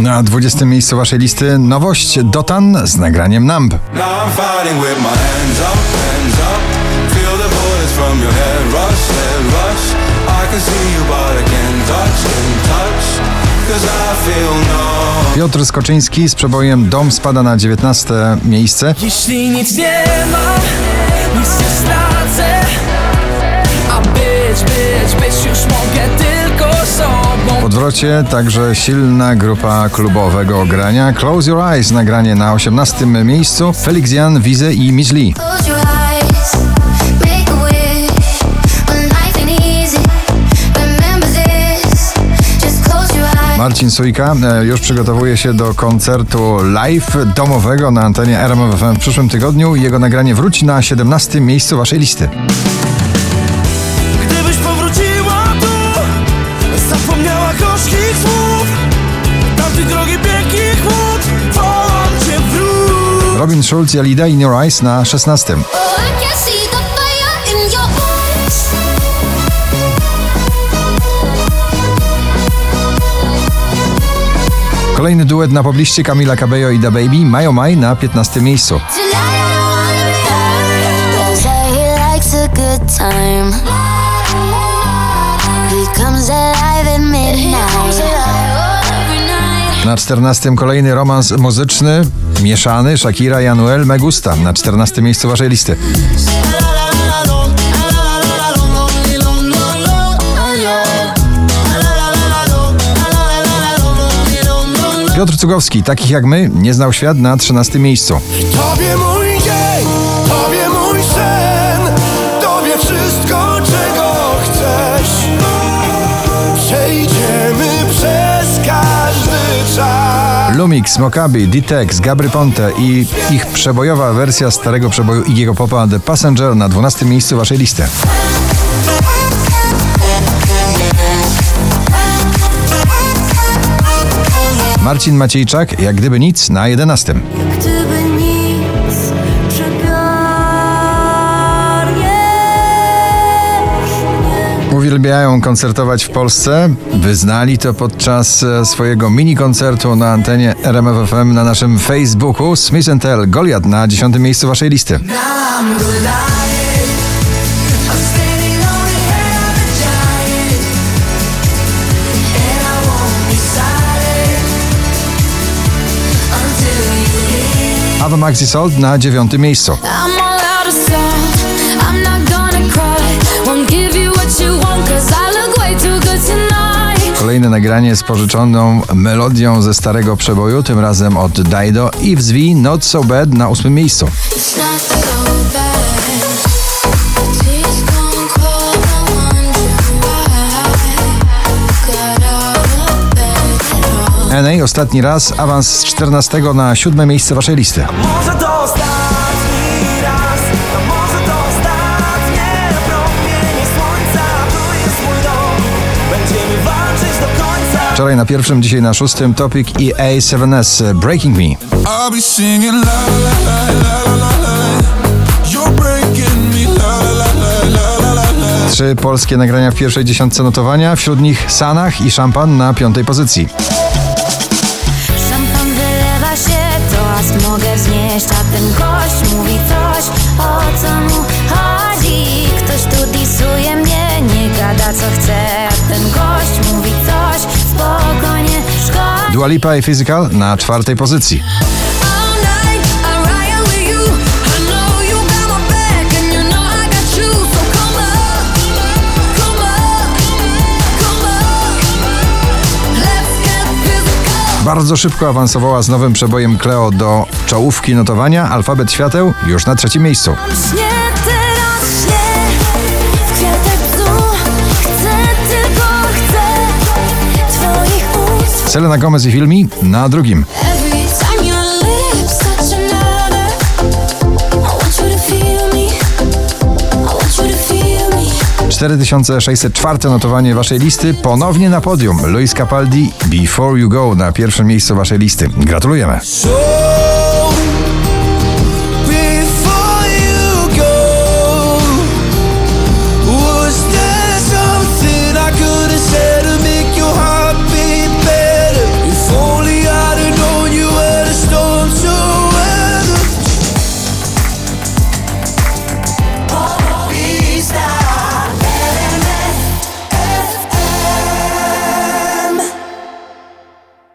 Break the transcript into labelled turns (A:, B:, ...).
A: Na 20 miejscu waszej listy nowość Dotan z nagraniem Numb. Piotr Skoczyński z przebojem Dom spada na 19 miejsce.
B: Jeśli nic nie mam, nic nie stracę
A: odwrocie także silna grupa klubowego grania. Close Your Eyes nagranie na 18 miejscu. Felix Jan, Wize i Miss Lee. Marcin Sujka e, już przygotowuje się do koncertu live domowego na antenie RMF FM w przyszłym tygodniu. Jego nagranie wróci na 17 miejscu waszej listy.
B: Gdybyś powróciła tu Zapomniała Tamtej drogi pięknych wód Wołam cię wróć
A: Robin Schulz i Alida In Your Eyes na 16.
C: Oh, I can see the fire in your eyes.
A: Kolejny duet na pobliście Camila Cabello i Da Baby Mayo Mai na 15 miejscu.
C: Tonight
A: Na 14 kolejny romans muzyczny mieszany Shakira i Anuel Megusta na 14 miejscu waszej listy. Piotr Cugowski, takich jak my, nie znał świat na 13 miejscu. Lumix, Mokabi, D-Tex, Gabry Ponte i ich przebojowa wersja starego przeboju Iggy'ego Popa The Passenger na 12 miejscu waszej listy. Marcin Maciejczak, jak gdyby nic, na 11. Uwielbiają koncertować w Polsce. Wyznali to podczas e, swojego mini koncertu na antenie RMF FM na naszym Facebooku. Smith Tell, Goliat na 10 miejscu waszej listy. Ava Maxi Sold na 9 miejscu. Nagranie z pożyczoną melodią ze starego przeboju, tym razem od Dido i wzwi Not So Bad na 8 miejscu. NA ostatni raz awans z 14 na 7 miejsce waszej listy. Wczoraj na pierwszym, dzisiaj na szóstym Topic i A7S Breaking Me. Trzy polskie nagrania w pierwszej dziesiątce notowania, wśród nich Sanach i Szampan na piątej pozycji.
D: Szampan wylewa się, toast mogę wznieść, a ten gość mówi coś, o co mu chodzi. Ktoś tu disuje mnie, nie gada co chce, come on, come on. Let's get physical.
A: Bardzo szybko awansowała z nowym przebojem Cleo do czołówki notowania. Alfabet świateł już na trzecim miejscu. Selena Gomez i Filmi na drugim.
D: Every time your lips touch another, I want you to feel me. I want you to feel me.
A: 4604 notowanie waszej listy. Ponownie na podium. Luis Capaldi Before You Go na pierwszym miejscu waszej listy. Gratulujemy.